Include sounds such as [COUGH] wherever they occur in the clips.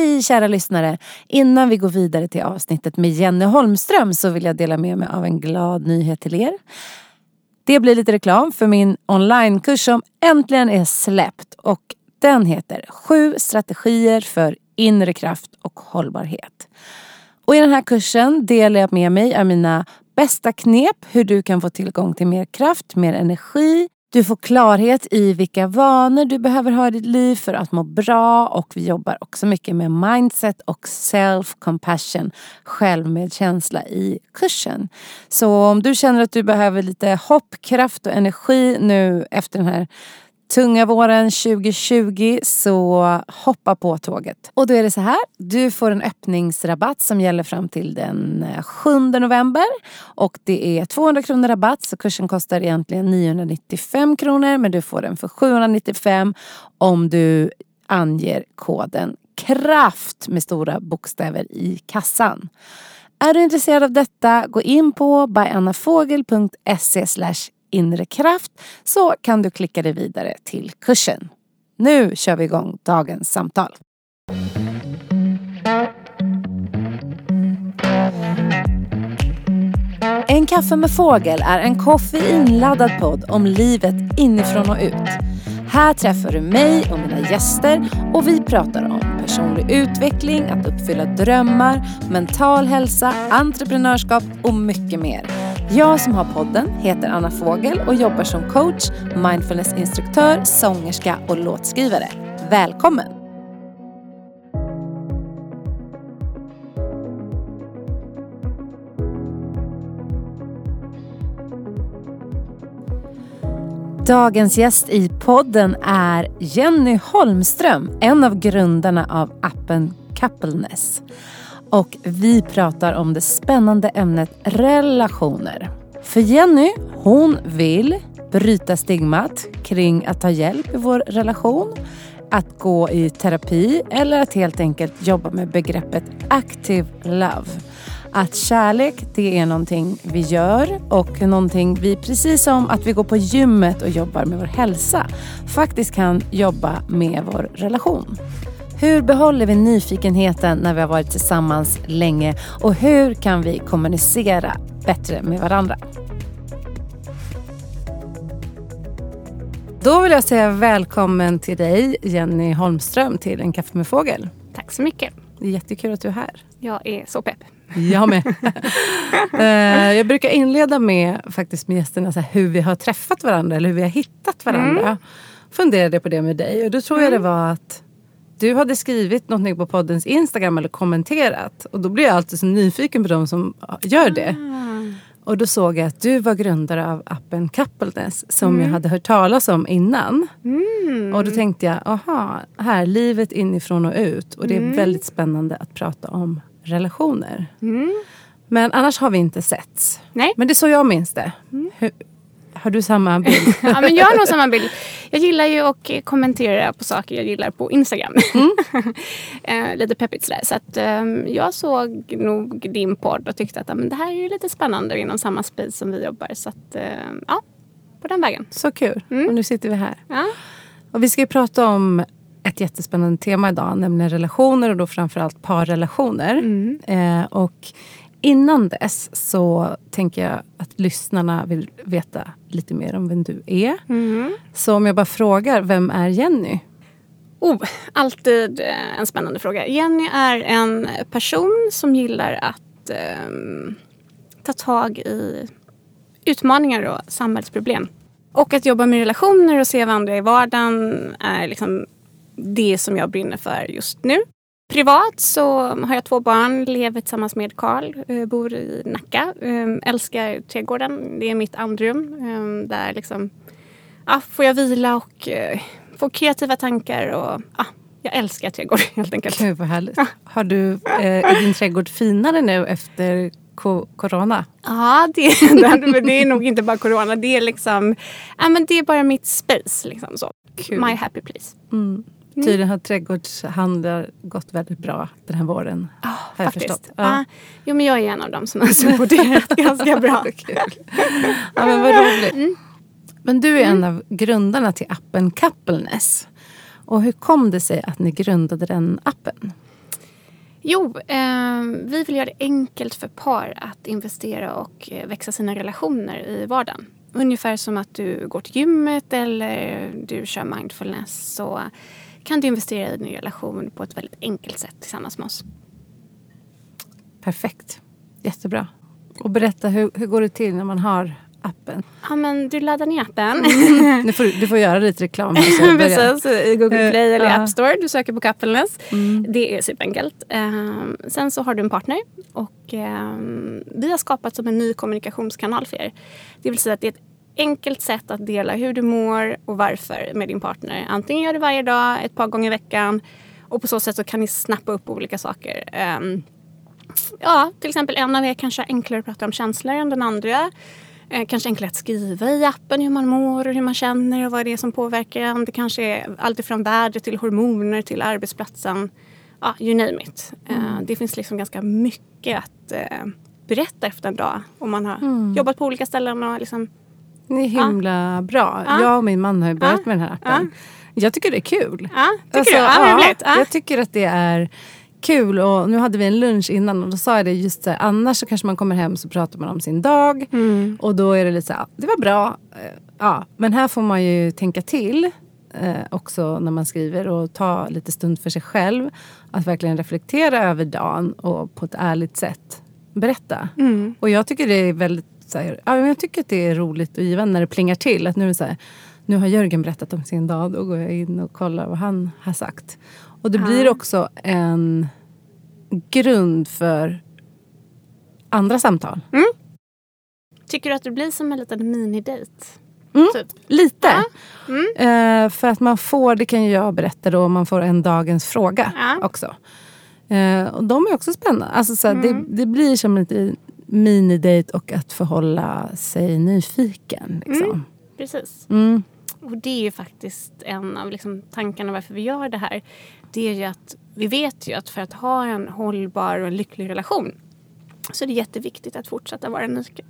Hej kära lyssnare! Innan vi går vidare till avsnittet med Jenny Holmström så vill jag dela med mig av en glad nyhet till er. Det blir lite reklam för min onlinekurs som äntligen är släppt och den heter Sju strategier för inre kraft och hållbarhet. Och i den här kursen delar jag med mig av mina bästa knep hur du kan få tillgång till mer kraft, mer energi. Du får klarhet i vilka vanor du behöver ha i ditt liv för att må bra och vi jobbar också mycket med mindset och self-compassion, självmedkänsla i kursen. Så om du känner att du behöver lite hopp, kraft och energi nu efter den här tunga våren 2020 så hoppa på tåget. Och då är det så här, du får en öppningsrabatt som gäller fram till den eh, 7 november. Och det är 200 kronor rabatt så kursen kostar egentligen 995 kronor men du får den för 795 om du anger koden KRAFT med stora bokstäver i kassan. Är du intresserad av detta, gå in på byannafogel.se inre kraft så kan du klicka dig vidare till kursen. Nu kör vi igång dagens samtal. En kaffe med fågel är en koffeinladdad podd om livet inifrån och ut. Här träffar du mig och mina gäster och vi pratar om personlig utveckling, att uppfylla drömmar, mental hälsa, entreprenörskap och mycket mer. Jag som har podden heter Anna Fågel och jobbar som coach, mindfulnessinstruktör, sångerska och låtskrivare. Välkommen! Dagens gäst i podden är Jenny Holmström, en av grundarna av appen Coupleness. Och vi pratar om det spännande ämnet relationer. För Jenny, hon vill bryta stigmat kring att ta hjälp i vår relation, att gå i terapi eller att helt enkelt jobba med begreppet active love. Att kärlek, det är någonting vi gör och någonting vi, precis som att vi går på gymmet och jobbar med vår hälsa, faktiskt kan jobba med vår relation. Hur behåller vi nyfikenheten när vi har varit tillsammans länge och hur kan vi kommunicera bättre med varandra? Då vill jag säga välkommen till dig Jenny Holmström till En kaffe med fågel. Tack så mycket. Det är jättekul att du är här. Jag är så pepp. Jag med. [LAUGHS] Eh, jag brukar inleda med faktiskt med gästerna så här, hur vi har träffat varandra eller hur vi har hittat varandra. Mm. Funderade på det med dig och då tror jag det mm. var att du hade skrivit någonting på poddens Instagram eller kommenterat. Och då blir jag alltid så nyfiken på de som gör det. Ah. Och då såg jag att du var grundare av appen Coupleness som mm. jag hade hört talas om innan. Mm. Och då tänkte jag, aha, här, livet inifrån och ut. Och det är mm. väldigt spännande att prata om relationer. Mm. Men annars har vi inte setts. Nej. Men det är så jag minns det. Mm. Hur, har du samma bild? [LAUGHS] ja, men jag har nog samma bild. Jag gillar ju att kommentera på saker jag gillar på Instagram. Mm. [LAUGHS] eh, lite peppigt sådär. Så att, eh, jag såg nog din podd och tyckte att men det här är ju lite spännande inom samma space som vi jobbar. Så att, eh, ja, på den vägen. Så kul. Mm. Och nu sitter vi här. Ja. Och vi ska ju prata om ett jättespännande tema idag, nämligen relationer och då framförallt parrelationer. Mm. Eh, och Innan dess så tänker jag att lyssnarna vill veta lite mer om vem du är. Mm. Så om jag bara frågar, vem är Jenny? Oh, alltid eh, en spännande fråga. Jenny är en person som gillar att eh, ta tag i utmaningar och samhällsproblem. Och att jobba med relationer och se varandra i vardagen är liksom det som jag brinner för just nu. Privat så har jag två barn, lever tillsammans med Karl, eh, bor i Nacka. Eh, älskar trädgården, det är mitt andrum. Eh, där liksom, ja, får jag vila och få kreativa tankar. Och, ja, jag älskar trädgård [LAUGHS] helt enkelt. Gud vad härligt. Ja. Har du, är din trädgård finare nu efter corona? Ja, det, [LAUGHS] det är nog inte bara corona. Det är liksom, ja, men det är bara mitt space. Liksom så. My happy place. Mm. Mm. Tydligen har trädgårdshandlar gått väldigt bra den här våren. Oh, har jag faktiskt. Ja. Ah, jo, men jag är en av dem som har supporterat [LAUGHS] ganska bra. ja, men vad roligt. Mm. Men du är en av grundarna till appen Coupleness. Och hur kom det sig att ni grundade den appen? Jo, eh, vi vill göra det enkelt för par att investera och eh, växa sina relationer i vardagen. Ungefär som att du går till gymmet eller du kör mindfulness så kan du investera i din relation på ett väldigt enkelt sätt tillsammans med oss. Perfekt. Jättebra. Och berätta, hur, hur går det till när man har appen? Ja, men du laddar ner appen. Mm. Du, får, du får göra lite reklam. Precis, i Google Play eller uh, App Store. Du söker på Coupleness. Mm. Det är superenkelt. Um, sen så har du en partner och um, vi har skapat som en ny kommunikationskanal för er. Det vill säga att det är ett enkelt sätt att dela hur du mår och varför med din partner. Antingen gör du varje dag, ett par gånger i veckan och på så sätt så kan ni snappa upp olika saker. Um, ja, till exempel en av er kanske har enklare att prata om känslor än den andra. Eh, kanske enklare att skriva i appen hur man mår och hur man känner och vad det är som påverkar en. Det kanske är allt från vädret till hormoner till arbetsplatsen. Ja, you name it. Eh, mm. det finns liksom ganska mycket att eh, berätta efter en dag om man har mm. jobbat på olika ställen och liksom det är himla ja. bra. Ja. Jag och min man har ju börjat ja. med den här appen. Jag tycker det är kul. Tycker alltså, du? Ja, ja, Jag tycker att det är kul. Och nu hade vi en lunch innan och då sa jag det just så här, annars så kanske man kommer hem så pratar man om sin dag. Mm. Och då är det lite så här, det var bra. Eh, ja, men här får man ju tänka till. Eh, också när man skriver och ta lite stund för sig själv. Att verkligen reflektera över dagen och på ett ärligt sätt berätta. Mm. Och jag tycker det är väldigt så här, ja, jag tycker att det är roligt och givande när det plingar till. Att nu så här, nu har Jörgen berättat om sin dag. Då går jag in och kollar vad han har sagt. Och det ja. blir också en grund för andra samtal. Mm. Tycker du att det blir som en liten minidejt? Mm, typ. Lite. Ja. Mm. Uh, för att man får, det kan jag berätta då, man får en dagens fråga ja. också. Uh, och de är också spännande. Alltså, så mm. det, det, blir som en liten minidejt och att förhålla sig nyfiken. Liksom. Mm, precis. Mm. Och det är ju faktiskt en av liksom tankarna varför vi gör det här. Det är ju att vi vet ju att för att ha en hållbar och en lycklig relation så är det jätteviktigt att fortsätta vara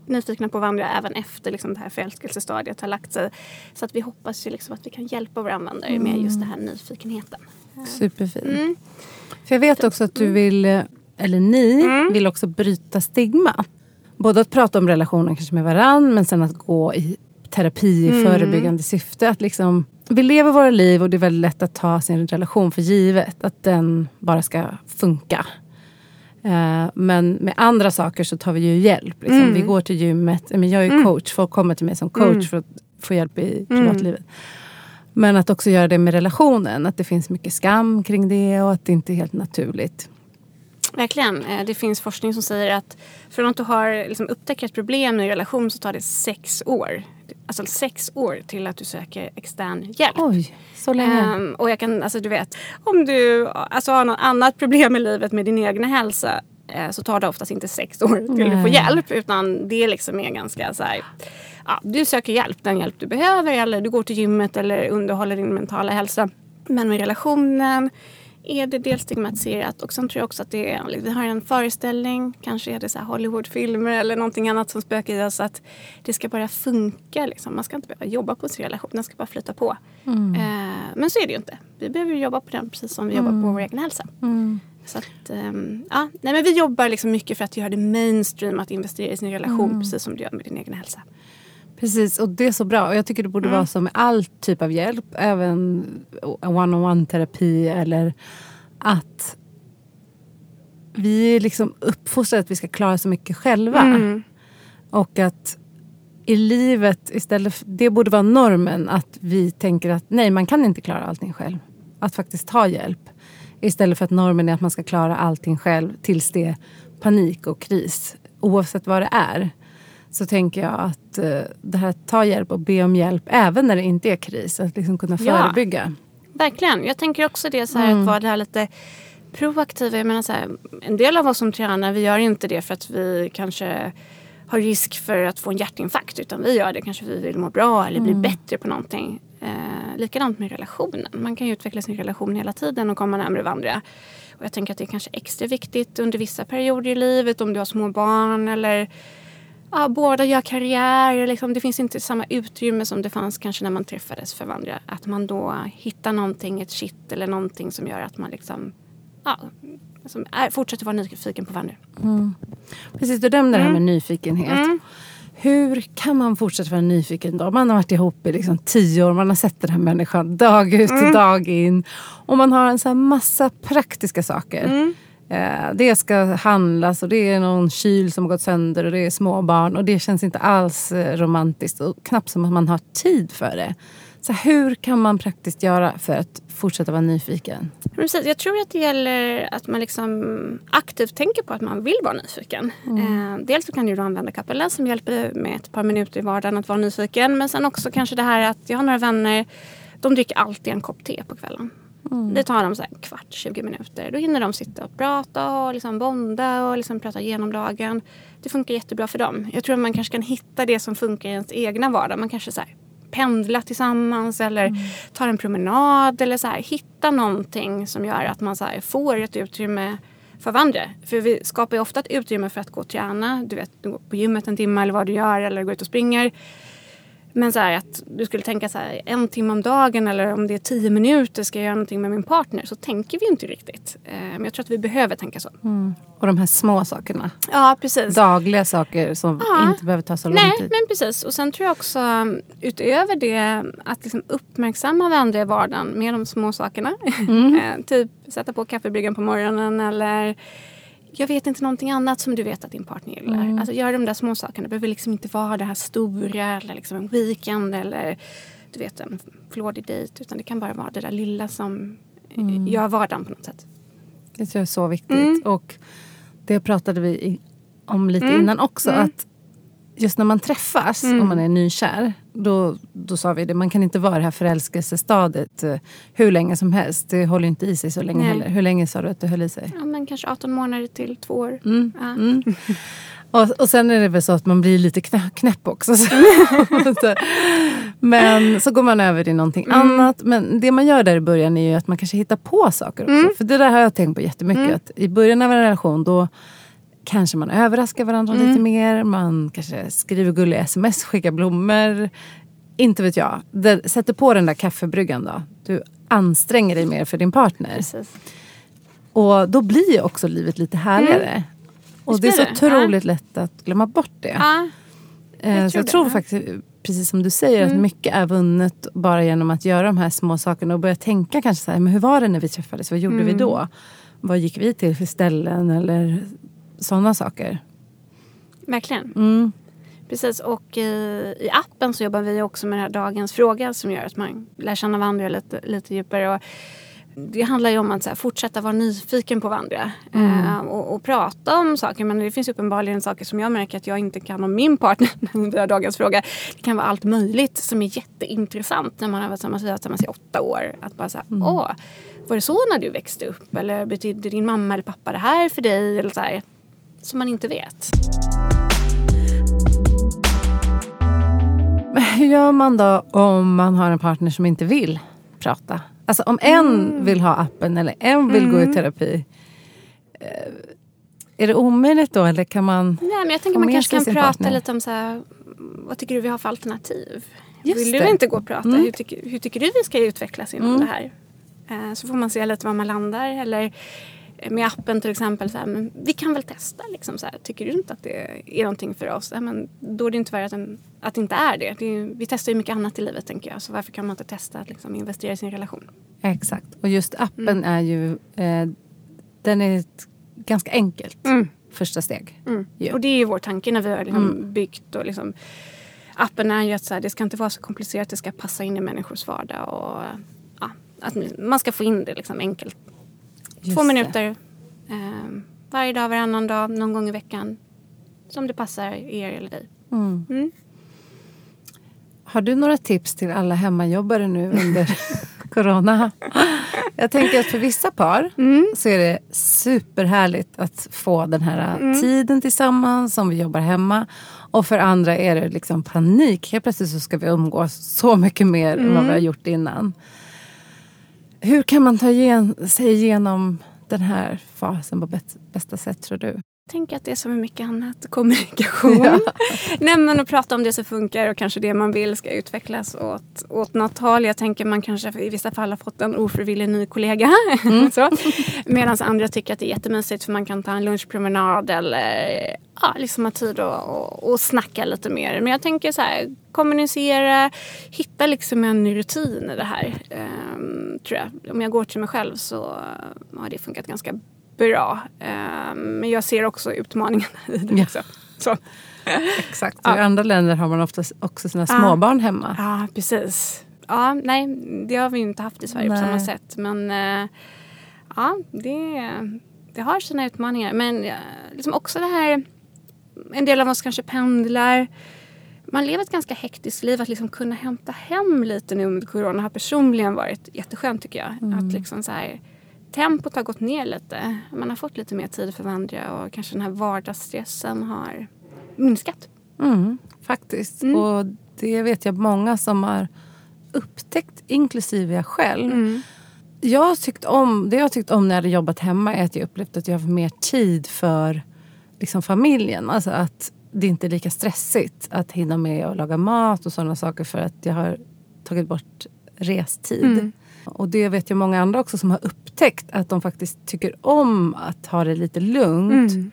nyfikna på varandra även efter liksom det här förälskelsestadiet har lagt sig. Så att vi hoppas ju liksom att vi kan hjälpa våra användare mm. med just den här nyfikenheten. Superfint. Mm. För jag vet också att du mm. vill, eller ni mm. vill också bryta stigma. Både att prata om relationen kanske med varann men sen att gå i terapi i mm. förebyggande syfte. Att liksom, vi lever våra liv och det är väldigt lätt att ta sin relation för givet. Att den bara ska funka. Uh, men med andra saker så tar vi ju hjälp. Liksom. Mm. Vi går till gymmet. Men jag är mm. coach. Folk kommer till mig som coach mm. för att få hjälp i mm. privatlivet. Men att också göra det med relationen. Att det finns mycket skam kring det och att det inte är helt naturligt. Verkligen. Eh, det finns forskning som säger att från att du har liksom upptäckt ett problem i en relation så tar det sex år. Alltså sex år till att du söker extern hjälp. Oj, så länge. Um, och jag kan, alltså du vet, om du alltså, har något annat problem i livet med din egna hälsa eh, så tar det oftast inte sex år till att få hjälp. Utan det liksom är ganska så här, ja, du söker hjälp, den hjälp du behöver eller du går till gymmet eller underhåller din mentala hälsa. Men med relationen är det dels stigmatiserat och sen tror jag också att det är, vi har en föreställning, kanske är det så Hollywoodfilmer eller någonting annat som spökar i oss att det ska bara funka. Liksom. Man ska inte behöva jobba på sin relation, den ska bara flyta på. Mm. Eh, men så är det ju inte. Vi behöver jobba på den precis som vi mm. jobbar på mm. vår egen hälsa. Mm. Så att, um, ja, nej, men vi jobbar liksom mycket för att göra det mainstream att investera i sin relation mm. precis som du gör med din egen hälsa. Precis, och det är så bra. Och jag tycker det borde mm. vara så med all typ av hjälp. Även one-on-one terapi eller att vi är liksom uppfostrade att vi ska klara så mycket själva. Mm. Och att i livet istället, för, det borde vara normen att vi tänker att nej, man kan inte klara allting själv. Att faktiskt ta hjälp. Istället för att normen är att man ska klara allting själv tills det är panik och kris. Oavsett vad det är så tänker jag att eh, det här att ta hjälp och be om hjälp även när det inte är kris. Att liksom kunna förebygga. Ja, verkligen. Jag tänker också det så här, mm. att vara det här lite proaktiva. Jag menar så här, en del av oss som tränar vi gör inte det för att vi kanske har risk för att få en hjärtinfarkt. Utan vi gör det kanske för att vi vill må bra eller bli mm. bättre på någonting. Eh, likadant med relationen. Man kan ju utveckla sin relation hela tiden och komma närmare varandra. Och jag tänker att det är kanske extra viktigt under vissa perioder i livet om du har små barn eller ja, båda gör karriär. Liksom, det finns inte samma utrymme som det fanns kanske när man träffades för varandra. Att man då hittar någonting, ett shit eller någonting som gör att man liksom ja, som är, fortsätter vara nyfiken på varandra. Precis, du nämnde det här med nyfikenhet. Hur kan man fortsätta vara nyfiken då? Man har varit ihop i liksom tio år, man har sett den här människan dag ut och dag in. Och man har en så massa praktiska saker. Eh, det ska handlas och det är någon kyl som har gått sönder och det är små barn och det känns inte alls eh, romantiskt och knappt som att man har tid för det. Så hur kan man praktiskt göra för att fortsätta vara nyfiken? Precis. Jag tror att det gäller att man liksom aktivt tänker på att man vill vara nyfiken. Eh, dels så kan du använda Capella som hjälper med ett par minuter i vardagen att vara nyfiken. Men sen också kanske det här att jag har några vänner, de dricker alltid en kopp te på kvällen. Det tar dem så kvart, 20 minuter. Då hinner de sitta och prata och liksom bonda och liksom prata igenom dagen. Det funkar jättebra för dem. Jag tror att man kanske kan hitta det som funkar i ens egna vardag. Man kanske så här pendla tillsammans eller tar en promenad eller så här, hitta någonting som gör att man så får ett utrymme för varandra. För vi skapar ju ofta ett utrymme för att gå och träna. Du vet, du går på gymmet en timme eller vad du gör eller går ut och springer. Men så här, att du skulle tänka så här, en timme om dagen eller om det är tio minuter ska jag göra någonting med min partner. Så tänker vi inte riktigt. Eh, Men jag tror att vi behöver tänka så. Och de här små sakerna. Ja, precis. Dagliga saker som Ja. inte behöver ta så lång Nej, tid. men precis. Och sen tror jag också utöver det att liksom uppmärksamma varandra i vardagen med de små sakerna. [LAUGHS] Eh, typ sätta på kaffebryggan på morgonen eller jag vet inte någonting annat som du vet att din partner gillar. Alltså göra de där små sakerna. Det behöver liksom inte vara det här stora eller liksom en weekend eller du vet en flådig dejt. Utan det kan bara vara det där lilla som mm. gör vardagen på något sätt. Det tror jag är så viktigt. Mm. Och det pratade vi om lite innan också. Mm. Att just när man träffas och man är nykär. Då, då sa vi det, man kan inte vara i det här förälskelsestadiet eh, hur länge som helst. Det håller inte i sig så länge Nej. heller. Hur länge sa du att det höll i sig? Ja, men kanske 18 månader till två år. Mm. Ja. Mm. [LAUGHS] Och, och sen är det väl så att man blir lite knä, knäpp också. Så, [LAUGHS] men så går man över i någonting annat. Men det man gör där i början är ju att man kanske hittar på saker också. För det där har jag tänkt på jättemycket. Att I början av en relation då kanske man överraskar varandra lite mer. Man kanske skriver gulliga sms, skickar blommor. Inte vet jag. Det, sätter på den där kaffebryggan då. Du anstränger dig mer för din partner. Precis. Och då blir ju också livet lite härligare. Och Visst det är så otroligt lätt att glömma bort det. Ja, Eh, jag så jag tror det. faktiskt, precis som du säger, att mycket är vunnet bara genom att göra de här små sakerna och börja tänka kanske så här, men hur var det när vi träffades? Vad gjorde vi då? Vad gick vi till för ställen eller sådana saker? verkligen. Mm. Precis, och i, i appen så jobbar vi också med den här dagens fråga som gör att man lär känna varandra lite, lite djupare. Och det handlar ju om att så här, fortsätta vara nyfiken på varandra eh, och, och prata om saker. Men det finns uppenbarligen saker som jag märker att jag inte kan om min partner [LAUGHS] när vi har dagens fråga. Det kan vara allt möjligt som är jätteintressant när man har varit tillsammans, vi har varit tillsammans i åtta år. Att bara säga, åh, var det så när du växte upp? Eller betydde din mamma eller pappa det här för dig? Eller så här, som man inte vet. Hur gör man då om man har en partner som inte vill prata? Alltså om en vill ha appen eller en vill gå i terapi. Eh, är det omöjligt då eller kan man? Nej, men jag tänker man kanske kan prata partner. lite om så här, vad tycker du vi har för alternativ? Just Vill det. Mm. du inte gå och prata? Hur, tycker, hur tycker du vi ska utvecklas inom det här? Eh, så får man se lite var man landar. Eller med appen till exempel, så här, men vi kan väl testa. Liksom, så här. Tycker du inte att det är någonting för oss? Ja, men då är det inte värre att, den, att det inte är det. det är, vi testar ju mycket annat i livet tänker jag. Så varför kan man inte testa att liksom, investera i sin relation? Exakt. Och just appen Mm. är ju eh, den är ett ganska enkelt Mm. första steg. Ja. Och det är ju vår tanke när vi har liksom byggt och liksom, appen är ju att så här, det ska inte vara så komplicerat, det ska passa in i människors vardag och ja, att man ska få in det liksom enkelt. Just Två minuter eh, varje dag, varannan dag, någon gång i veckan. Som det passar er eller dig. Mm. Mm. Har du några tips till alla hemmajobbare nu under [LAUGHS] corona? Jag tänker att för vissa par Mm. så är det superhärligt att få den här Mm. tiden tillsammans som vi jobbar hemma. Och för andra är det liksom panik. Helt plötsligt så ska vi umgås så mycket mer än Mm. vad vi har gjort innan. Hur kan man ta igen, sig igenom den här fasen på bäst- bästa sätt tror du? tänker att det är som med mycket annat, kommunikation. [LAUGHS] Ja. Nej, men att prata om det som funkar och kanske det man vill ska utvecklas åt, åt något håll. Jag tänker man kanske i vissa fall har fått en ofrivillig ny kollega. Mm. [LAUGHS] Medan andra tycker att det är jättemysigt för man kan ta en lunchpromenad eller ja, liksom ha tid att och, och snacka lite mer. Men jag tänker så här, kommunicera, hitta liksom en rutin i det här. Um, tror jag. Om jag går till mig själv så har det funkat ganska bra. Um, men jag ser också utmaningarna i det. Ja. Också. Så. [LAUGHS] Exakt. Ja. I andra länder har man ofta också sina småbarn hemma. Ja, precis. Ja, nej, det har vi inte haft i Sverige nej. på samma sätt. Men uh, ja, det, det har sina utmaningar. Men uh, liksom också det här en del av oss kanske pendlar. Man lever ett ganska hektiskt liv. Att liksom kunna hämta hem lite nu under corona har personligen varit jätteskönt tycker jag. Mm. Att liksom så här, tempot har gått ner lite. Man har fått lite mer tid för varandra och kanske den här vardagsstressen har minskat. Mm, faktiskt. Mm. Och det vet jag många som har upptäckt, inklusive jag själv. Mm. Jag har tyckt om, det jag har tyckt om när jag hade jobbat hemma är att jag upplevt att jag har mer tid för liksom familjen. Alltså att det inte är lika stressigt att hinna med att laga mat och sådana saker för att jag har tagit bort restid. Mm. Och det vet jag många andra också som har upptäckt att de faktiskt tycker om att ha det lite lugnt mm.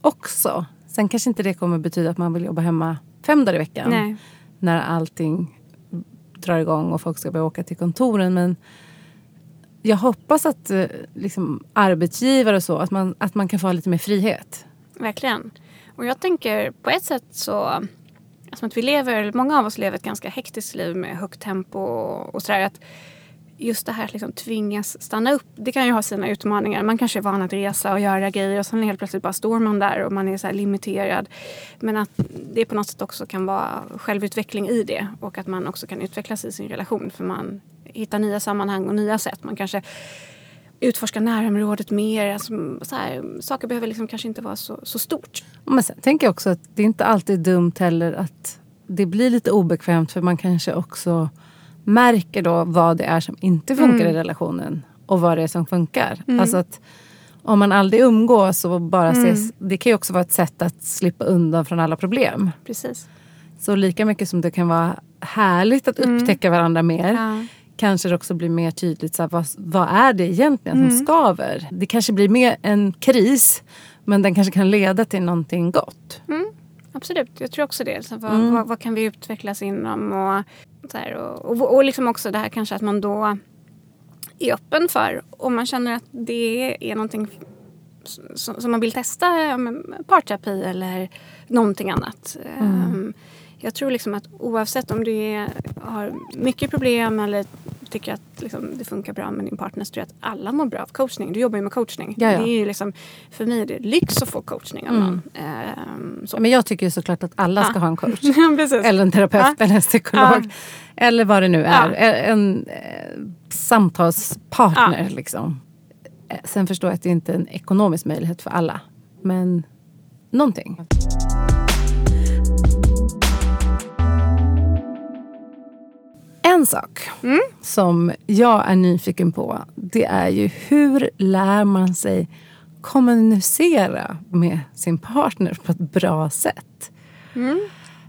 också. Sen kanske inte det kommer betyda att man vill jobba hemma fem dagar i veckan. Nej. När allting drar igång och folk ska börja åka till kontoren. Men jag hoppas att eh, liksom, arbetsgivare och så, att man, att man kan få ha lite mer frihet. Verkligen. Och jag tänker på ett sätt så alltså att vi lever, många av oss lever ett ganska hektiskt liv med högt tempo och, och sådär. Att just det här att liksom tvingas stanna upp, det kan ju ha sina utmaningar. Man kanske är van att resa och göra grejer och sen helt plötsligt bara står man där och man är så limiterad. Men att det på något sätt också kan vara självutveckling i det och att man också kan utvecklas i sin relation för man hittar nya sammanhang och nya sätt. Man kanske utforska närområdet mer. Alltså, så här, saker behöver liksom kanske inte vara så, så stort. Men sen tänker jag också att det är inte alltid dumt heller att det blir lite obekvämt för man kanske också märker då vad det är som inte funkar mm. i relationen och vad det är som funkar. Mm. Alltså att om man aldrig umgås och bara mm. ses, det kan ju också vara ett sätt att slippa undan från alla problem. Precis. Så lika mycket som det kan vara härligt att mm. upptäcka varandra mer ja kanske det också blir mer tydligt så här, vad, vad är det egentligen mm. som skaver. Det kanske blir mer en kris men den kanske kan leda till någonting gott. Mm. Absolut, jag tror också det. Så vad, mm. vad, vad, kan vi utvecklas inom? Och, så här, och, och, och liksom också det här kanske att man då är öppen för om man känner att det är någonting som, som man vill testa, parterapi eller någonting annat. Mm. Um, jag tror liksom att oavsett om du är, har mycket problem eller tycker att liksom, det funkar bra med din partner så tror jag att alla mår bra av coachning. Du jobbar ju med coachning. Jaja. Det är liksom, för mig är det lyx att få coachning av mm. någon. Ehm, så. Men jag tycker såklart att alla ska ha en coach. [LAUGHS] eller en terapeut eller en psykolog. Eller vad det nu är. En, eh, samtalspartner liksom. Eh, sen förstår jag att det inte är en ekonomisk möjlighet för alla. Men någonting. En sak mm. som jag är nyfiken på det är ju hur lär man sig kommunicera med sin partner på ett bra sätt? Mm.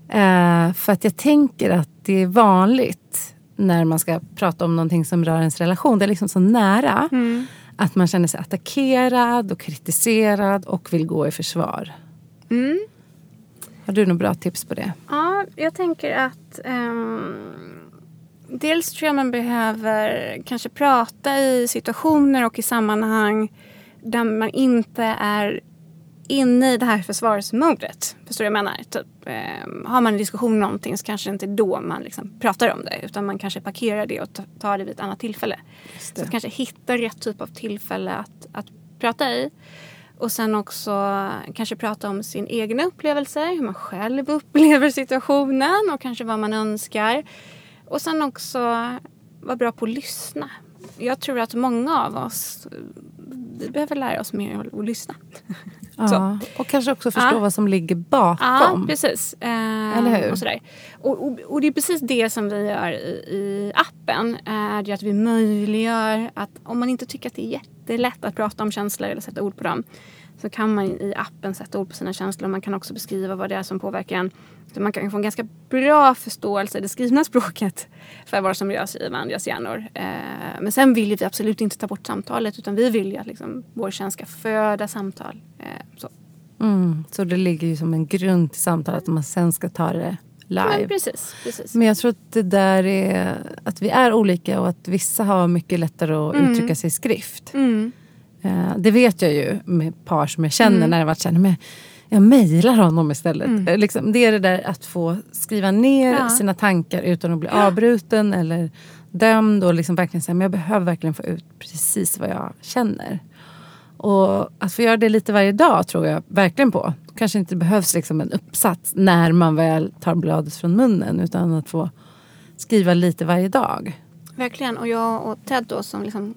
Uh, för att jag tänker att det är vanligt när man ska prata om någonting som rör ens relation. Det är liksom så nära mm. att man känner sig attackerad och kritiserad och vill gå i försvar. Mm. Har du några bra tips på det? Ja, jag tänker att um dels tror jag man behöver kanske prata i situationer och i sammanhang där man inte är inne i det här försvarsmodet. Förstår du vad jag menar? Typ, eh, har man en diskussion om någonting så kanske det inte är då man liksom pratar om det utan man kanske parkerar det och tar det vid ett annat tillfälle. Så att kanske hitta rätt typ av tillfälle att, att prata i. Och sen också kanske prata om sin egna upplevelse, hur man själv [LAUGHS] upplever situationen och kanske vad man önskar. Och sen också vara bra på att lyssna. Jag tror att många av oss vi behöver lära oss mer att lyssna. Ja, och kanske också förstå ja. vad som ligger bakom. Ja, precis. Eh, Eller hur? Och, sådär. Och, och, och, det är precis det som vi gör i, i appen. Är det att vi möjliggör att om man inte tycker att det är jättelätt att prata om känslor eller sätta ord på dem så kan man i appen sätta ord på sina känslor. Man kan också beskriva vad det är som påverkar en. Så man kan få en ganska bra förståelse i det skrivna [LAUGHS] språket för vad som rör sig i varandras hjärnor. Eh, men sen vill vi absolut inte ta bort samtalet utan vi vill ju att liksom, vår tjänst ska föda samtal. Eh, så. Mm, så det ligger ju som en grund till samtalet att man sen ska ta det live. Men precis, precis. Men jag tror att det där är att vi är olika och att vissa har mycket lättare att Mm. uttrycka sig i skrift. Mm. Eh, det vet jag ju med par som jag känner Mm. när jag varit känner men jag mejlar honom istället. Mm. Eh, Liksom, det är det där att få skriva ner Ja. sina tankar utan att bli avbruten eller dömd och liksom verkligen säga men jag behöver verkligen få ut precis vad jag känner. Och att få göra det lite varje dag tror jag verkligen på. Kanske inte behövs liksom en uppsats när man väl tar bladet från munnen utan att få skriva lite varje dag. Verkligen. Och jag och Ted då som liksom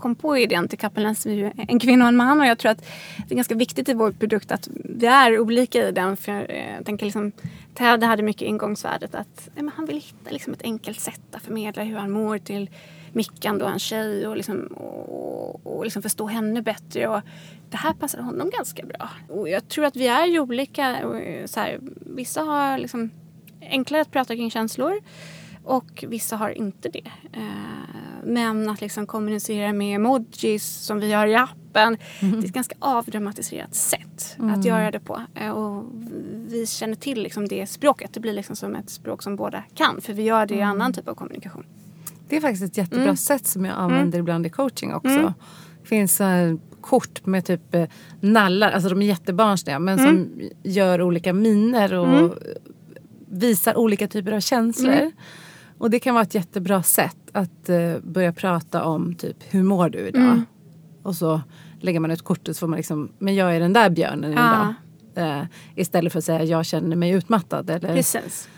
kom på idén till Kappelens, vi är en kvinna och en man och jag tror att det är ganska viktigt i vår produkt att vi är olika i den. För eh, jag tänker liksom, Ted hade mycket ingångsvärdet att nej, men han vill hitta liksom ett enkelt sätt att förmedla hur han mår till Mickan då, en tjej och, liksom, och, och liksom förstå henne bättre. Och det här passar honom ganska bra. Och jag tror att vi är ju olika. Och, eh, Så här, vissa har liksom enklare att prata kring känslor. Och vissa har inte det. Eh, men att liksom kommunicera med emojis som vi gör i appen. Det är ett ganska avdramatiserat sätt att göra det på. Eh, och vi känner till liksom det språket. Det blir liksom som ett språk som båda kan. För vi gör det i annan typ av kommunikation. Det är faktiskt ett jättebra Mm. sätt som jag använder ibland i coaching också. Det finns här kort med typ eh, nallar, alltså de är jättebarnsliga men Mm. som gör olika miner och visar olika typer av känslor. Mm. Och det kan vara ett jättebra sätt att eh, börja prata om typ hur mår du idag? Mm. Och så lägger man ut kortet så får man liksom, men jag är den där björnen Ja. idag. Eh, istället för att säga jag känner mig utmattad. Eller, Precis.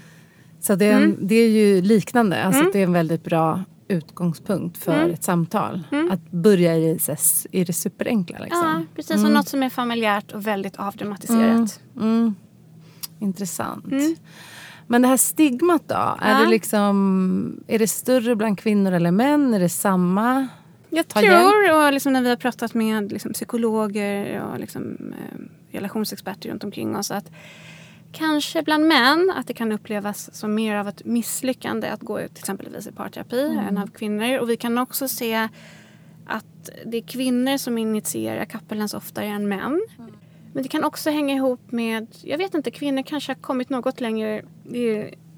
så det är, Mm. en, det är ju liknande. Alltså att det är en väldigt bra utgångspunkt för Mm. ett samtal. Att börja i, det- i det superenkla. Ja, Liksom. precis. Som något som är familjärt och väldigt avdramatiserat. Mm. Intressant. Mm. Men det här stigmat då? Är, Ja. det liksom, är det större bland kvinnor eller män? Är det samma? Jag Ta tror, och liksom när vi har pratat med liksom psykologer och liksom, eh, relationsexperter runt omkring oss att kanske bland män att det kan upplevas som mer av ett misslyckande att gå till exempelvis i parterapi än av kvinnor. Och vi kan också se att det är kvinnor som initierar kappelens oftare än män. Men det kan också hänga ihop med, jag vet inte, kvinnor kanske har kommit något längre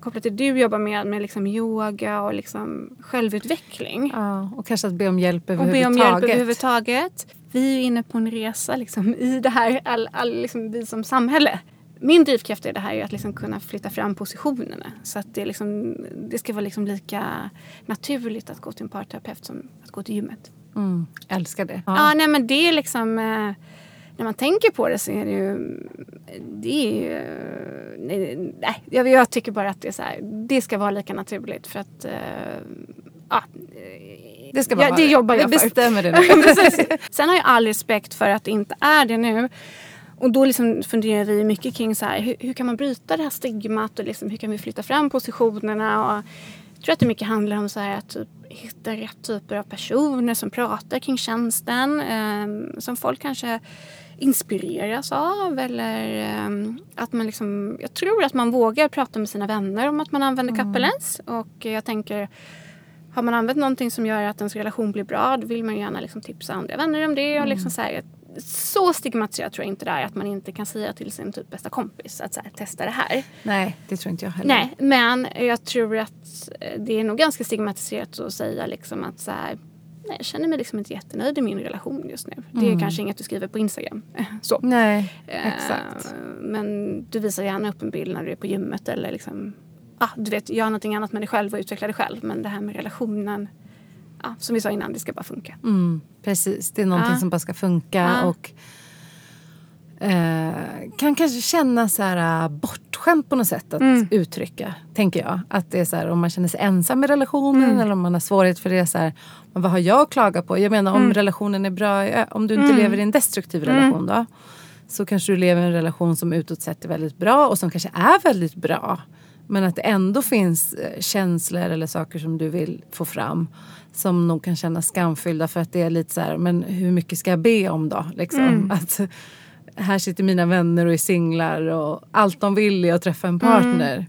kopplat till det du jobbar med, med liksom yoga och liksom självutveckling Ja, och kanske att be om hjälp och be överhuvudtaget. om hjälp överhuvudtaget. Vi är ju inne på en resa liksom, i det här, all, all, liksom, vi som samhälle. Min drivkraft i det här är att liksom kunna flytta fram positionerna. Så att det, liksom, det ska vara liksom lika naturligt att gå till en parterapeut som att gå till gymmet. Mm, älskar det. Ja, nej men det är liksom... Eh, när man tänker på det så är det ju... Det är ju... Nej, jag, jag tycker bara att det är så här, Det ska vara lika naturligt för att... Eh, ja, Det ska bara ja, det jobbar jag för. bestämmer det nu. [LAUGHS] Sen har jag all respekt för att det inte är det nu. Och då liksom funderar vi mycket kring så här, hur, hur kan man bryta det här stigmat och liksom, hur kan vi flytta fram positionerna. Och jag tror att det mycket handlar om så här, att typ, hitta rätt typer av personer som pratar kring tjänsten. Eh, som folk kanske inspireras av. Eller eh, att man liksom, jag tror att man vågar prata med sina vänner om att man använder Kappelens. Och jag tänker har man använt någonting som gör att ens relation blir bra då vill man gärna liksom tipsa andra vänner om det. Och liksom så, här, så stigmatiserat tror jag inte det är att man inte kan säga till sin typ bästa kompis att så här, testa det här. Nej, det tror inte jag heller. Nej, men jag tror att eh, det är nog ganska stigmatiserat att säga liksom att så här, nej, jag känner mig liksom inte jättenöjd i min relation just nu. Det är kanske inget du skriver på Instagram. [LAUGHS] Så. Nej, Eh, exakt. Men du visar gärna upp en bild när du är på gymmet eller liksom, ah, du vet, gör någonting annat med dig själv och utveckla dig själv. Men det här med relationen, ah, som vi sa innan, det ska bara funka. Mm, precis, det är någonting Ja. som bara ska funka. Ja. Och eh, kan kanske kännas så här, äh, bortskämt på något sätt att Mm. uttrycka. Tänker jag. Att det är så här, om man känner sig ensam i relationen Mm. eller om man har svårighet för det. Så här, men vad har jag att klaga på? Jag menar om Mm. relationen är bra. eh, Om du inte lever i en destruktiv relation då. Så kanske du lever i en relation som utåt sett är väldigt bra och som kanske är väldigt bra. Men att det ändå finns eh, känslor eller saker som du vill få fram som nog kan kännas skamfyllda för att det är lite så här, men hur mycket ska jag be om då? Liksom? Mm. [LAUGHS] Att, här sitter mina vänner och är singlar och allt de vill är att träffa en partner. Mm.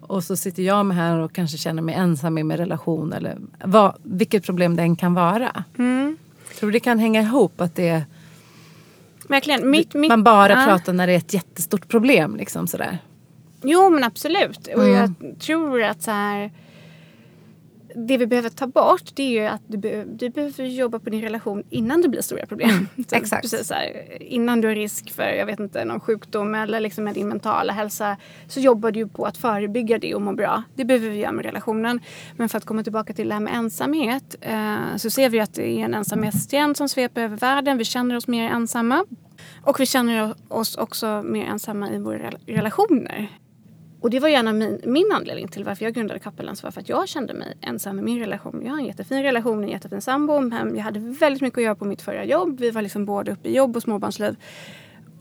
Och så sitter jag med här och kanske känner mig ensam i min relation eller vad, vilket problem det än kan vara. Mm. Tror du det kan hänga ihop att det Verkligen. Mitt, mitt, man bara ja. pratar när det är ett jättestort problem. Liksom sådär. Jo men absolut. Och Mm. jag tror att så här, det vi behöver ta bort det är ju att du, be, du behöver jobba på din relation innan det blir stora problem. [LAUGHS] Så exakt. Precis så här, innan du har risk för jag vet inte, någon sjukdom eller liksom med din mentala hälsa så jobbar du på att förebygga det och må bra. Det behöver vi göra med relationen. Men för att komma tillbaka till det här med ensamhet eh, så ser vi att det är en ensamhetstrend som sveper över världen. Vi känner oss mer ensamma. Och vi känner oss också mer ensamma i våra rel- relationer. Och det var gärna min, min anledning till varför jag grundade Kappelens var för att jag kände mig ensam i min relation. Jag har en jättefin relation, en jättefin sambo, men jag hade väldigt mycket att göra på mitt förra jobb. Vi var liksom både uppe i jobb och småbarnsliv.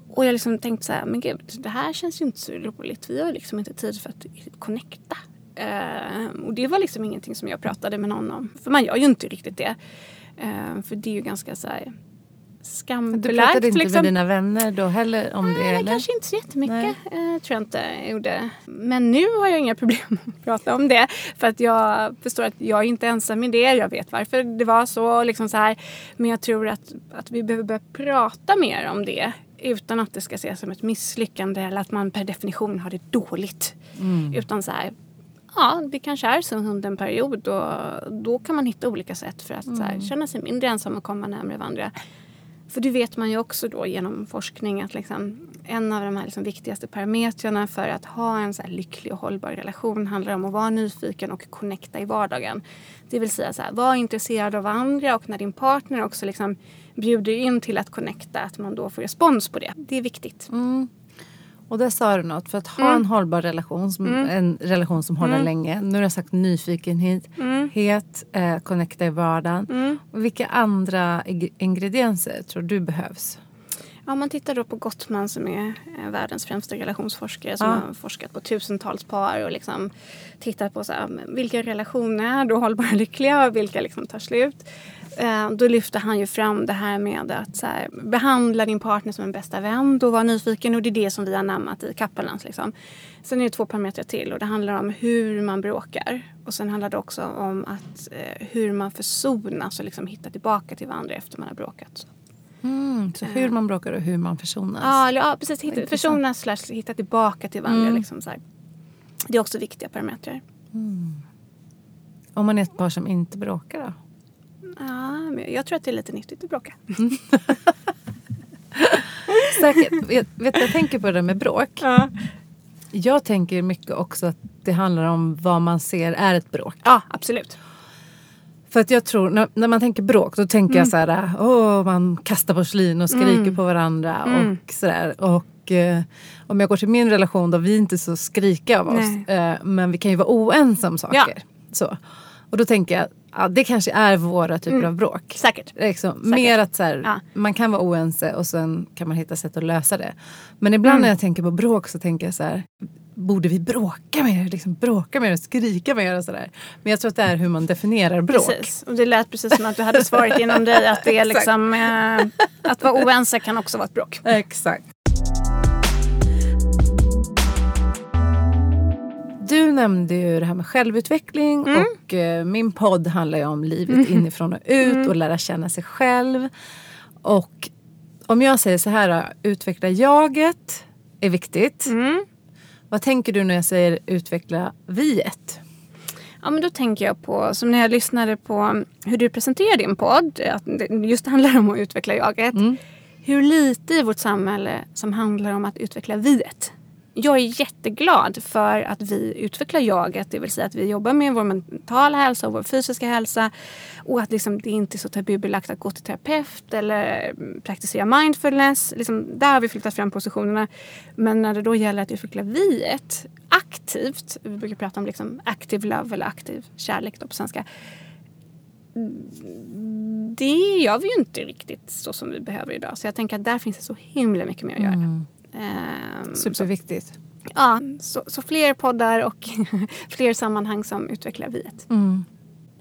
Och jag liksom tänkte så här, men gud, det här känns ju inte så roligt. Vi har liksom inte tid för att connecta. Uh, och det var liksom ingenting som jag pratade med någon om. För man gör ju inte riktigt det. Uh, för det är ju ganska så här du skambelagt. pratade inte liksom. med dina vänner då heller om det? Nej, eller? kanske inte så jättemycket. Eh, tror jag inte jag gjorde. Men nu har jag inga [LAUGHS] problem att prata om det. För att jag förstår att jag är inte ensam i det. Jag vet varför det var så. Liksom så här. Men jag tror att, att vi behöver börja prata mer om det. Utan att det ska ses som ett misslyckande eller att man per definition har det dåligt. Mm. Utan så här, ja, det kanske är så under en period och då kan man hitta olika sätt för att så här, känna sig mindre ensam och komma närmare varandra. För det vet man ju också då genom forskning att liksom, en av de här liksom viktigaste parametrarna för att ha en så här lycklig och hållbar relation handlar om att vara nyfiken och connecta i vardagen. Det vill säga så här, var intresserad av andra och när din partner också liksom bjuder in till att connecta att man då får respons på det. Det är viktigt. Mm. Och där sa du något. För att ha Mm. en hållbar relation, som, en relation som håller Mm. länge. Nu har jag sagt nyfikenhet, Mm. het, eh, connecta i vardagen. Mm. Vilka andra ing- ingredienser tror du behövs? Om man tittar då på Gottman som är eh, världens främsta relationsforskare som Ja. har forskat på tusentals par och liksom tittat på så här, vilka relationer är då hållbara och lyckliga och vilka liksom tar slut. Eh, då lyfter han ju fram det här med att så här, behandla din partner som en bästa vän. Då var nyfiken och det är det som vi har anammat i Kappelans. Liksom. Sen är det två parametrar till och det handlar om hur man bråkar. Och sen handlar det också om att, eh, hur man försonas och liksom hittar tillbaka till varandra efter man har bråkat. Mm, så hur man bråkar och hur man försonas. Ja, ja precis. Hitta, försonas slash hitta tillbaka till varandra. Mm. Liksom. Det är också viktiga parametrar. Om man är ett par som inte bråkar då? Ja, men jag tror att det är lite nyttigt att bråka. [LAUGHS] Säkert. vet, vet jag tänker på det där med bråk. Ja, Jag tänker mycket också att det handlar om vad man ser är ett bråk. ja absolut. För att jag tror, när, när man tänker bråk då tänker jag så här, åh man kastar porslin och skriker Mm. på varandra Mm. och sådär. Och eh, om jag går till min relation då, vi är inte så skrikiga av oss. Eh, men vi kan ju vara oense om saker. Ja. Så. Och då tänker jag, ja, det kanske är våra typer Mm. av bråk. Säkert. Liksom, mer att så här, Ja. man kan vara oense och sen kan man hitta sätt att lösa det. Men ibland Mm. när jag tänker på bråk så tänker jag så här, borde vi bråka mer? Liksom bråka mer och skrika mer och sådär. Men jag tror att det är hur man definierar bråk. Precis. Och det lät precis som att du hade svaret [LAUGHS] inom dig att det är liksom, eh, att vara oense kan också vara ett bråk. Exakt. Du nämnde ju det här med självutveckling Mm. och eh, min podd handlar ju om livet inifrån och ut Mm. och lära känna sig själv. Och om jag säger så här, utveckla jaget är viktigt. Mm. Vad tänker du när jag säger utveckla viet? Ja, men då tänker jag på, som när jag lyssnade på hur du presenterar din podd, att det just handlar om att utveckla jaget. Mm. Hur lite i vårt samhälle som handlar om att utveckla viet. Jag är jätteglad för att vi utvecklar jaget, det vill säga att vi jobbar med vår mentala hälsa och vår fysiska hälsa. Och att liksom det inte är så tabubelagt att gå till terapeut eller praktisera mindfulness. Liksom, där har vi flyttat fram positionerna. Men när det då gäller att utveckla viet aktivt, vi brukar prata om liksom active love eller aktiv kärlek då på svenska. Det gör vi ju inte riktigt så som vi behöver idag. Så jag tänker att där finns det så himla mycket mer att göra. Mm. Ehm, så, Superviktigt. ja, så, så fler poddar och [LAUGHS] fler sammanhang som utvecklar viet. Mm.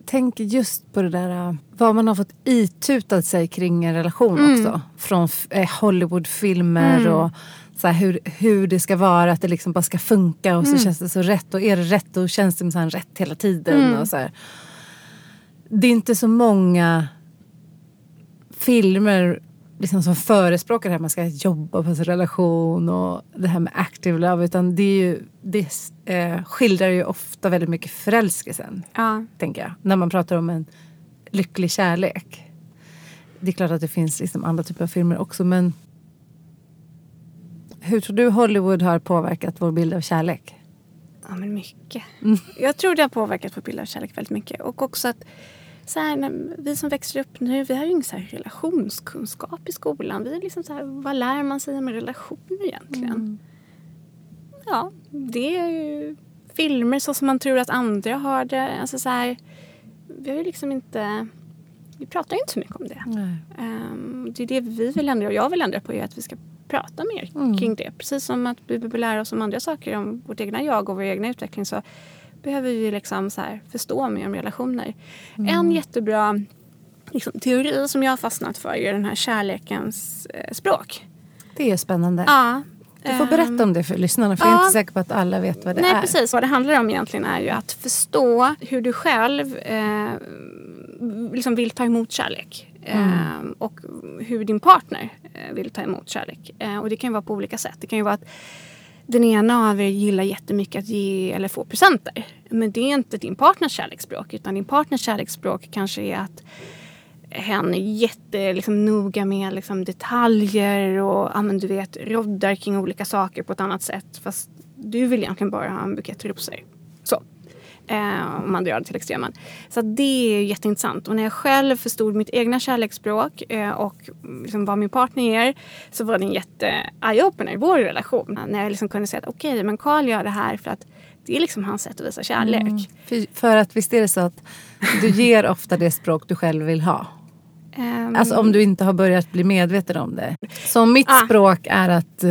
Tänk just på det där äh, vad man har fått itutat sig kring en relation Mm. också. Från eh, Hollywoodfilmer och så här, hur, hur det ska vara, att det liksom bara ska funka och så Mm. känns det så rätt. Och är det rätt då känns det minsann rätt hela tiden. Mm. Och så här. Det är inte så många filmer liksom som förespråkar det här man ska jobba på sin relation och det här med active love. Utan det, är ju, det eh, skildrar ju ofta väldigt mycket förälskelsen Ja. tänker jag. När man pratar om en lycklig kärlek. Det är klart att det finns liksom andra typer av filmer också men hur tror du Hollywood har påverkat vår bild av kärlek? Ja, men mycket. Mm. Jag tror det har påverkat vår bild av kärlek väldigt mycket. Och också att så här, när vi som växer upp nu, vi har ju ingen så här relationskunskap i skolan. Vi är liksom så här, vad lär man sig om relationer egentligen? Mm. Ja, det är ju filmer så som man tror att andra har det. Alltså så här, vi har ju liksom inte... Vi pratar ju inte så mycket om det. Ehm, det är det vi vill ändra och jag vill ändra på är att vi ska prata mer Mm. kring det. Precis som att vi behöver lära oss om andra saker om vårt egna jag och vår egna utveckling så behöver vi liksom så här förstå mer om relationer. Mm. En jättebra liksom, teori som jag har fastnat för är den här kärlekens eh, språk. Det är spännande. Ja, Du får ehm, berätta om det för lyssnarna för jag är ja. inte säker på att alla vet vad det Nej är. precis, vad det handlar om egentligen är ju att förstå hur du själv eh, liksom vill ta emot kärlek. Eh, och hur din partner eh, vill ta emot kärlek. Eh, och det kan ju vara på olika sätt. Det kan ju vara att den ena av er gillar jättemycket att ge eller få presenter. Men det är inte din partners kärleksspråk utan din partners kärleksspråk kanske är att hen är jättenoga liksom, noga med liksom, detaljer och ja, men, du vet, roddar kring olika saker på ett annat sätt. Fast du vill egentligen bara ha en bukett rosor. Eh, om man drar det till extremen. Så det är jätteintressant. Och när jag själv förstod mitt egna kärleksspråk eh, och liksom vad min partner ger så var det en jätte eye-opener i vår relation. När jag liksom kunde säga att okej, men Carl gör det här för att det är liksom hans sätt att visa kärlek. För, för att visst är det så att du ger ofta det språk du själv vill ha. Ehm, Alltså om du inte har börjat bli medveten om det. Så om mitt Ah. språk är att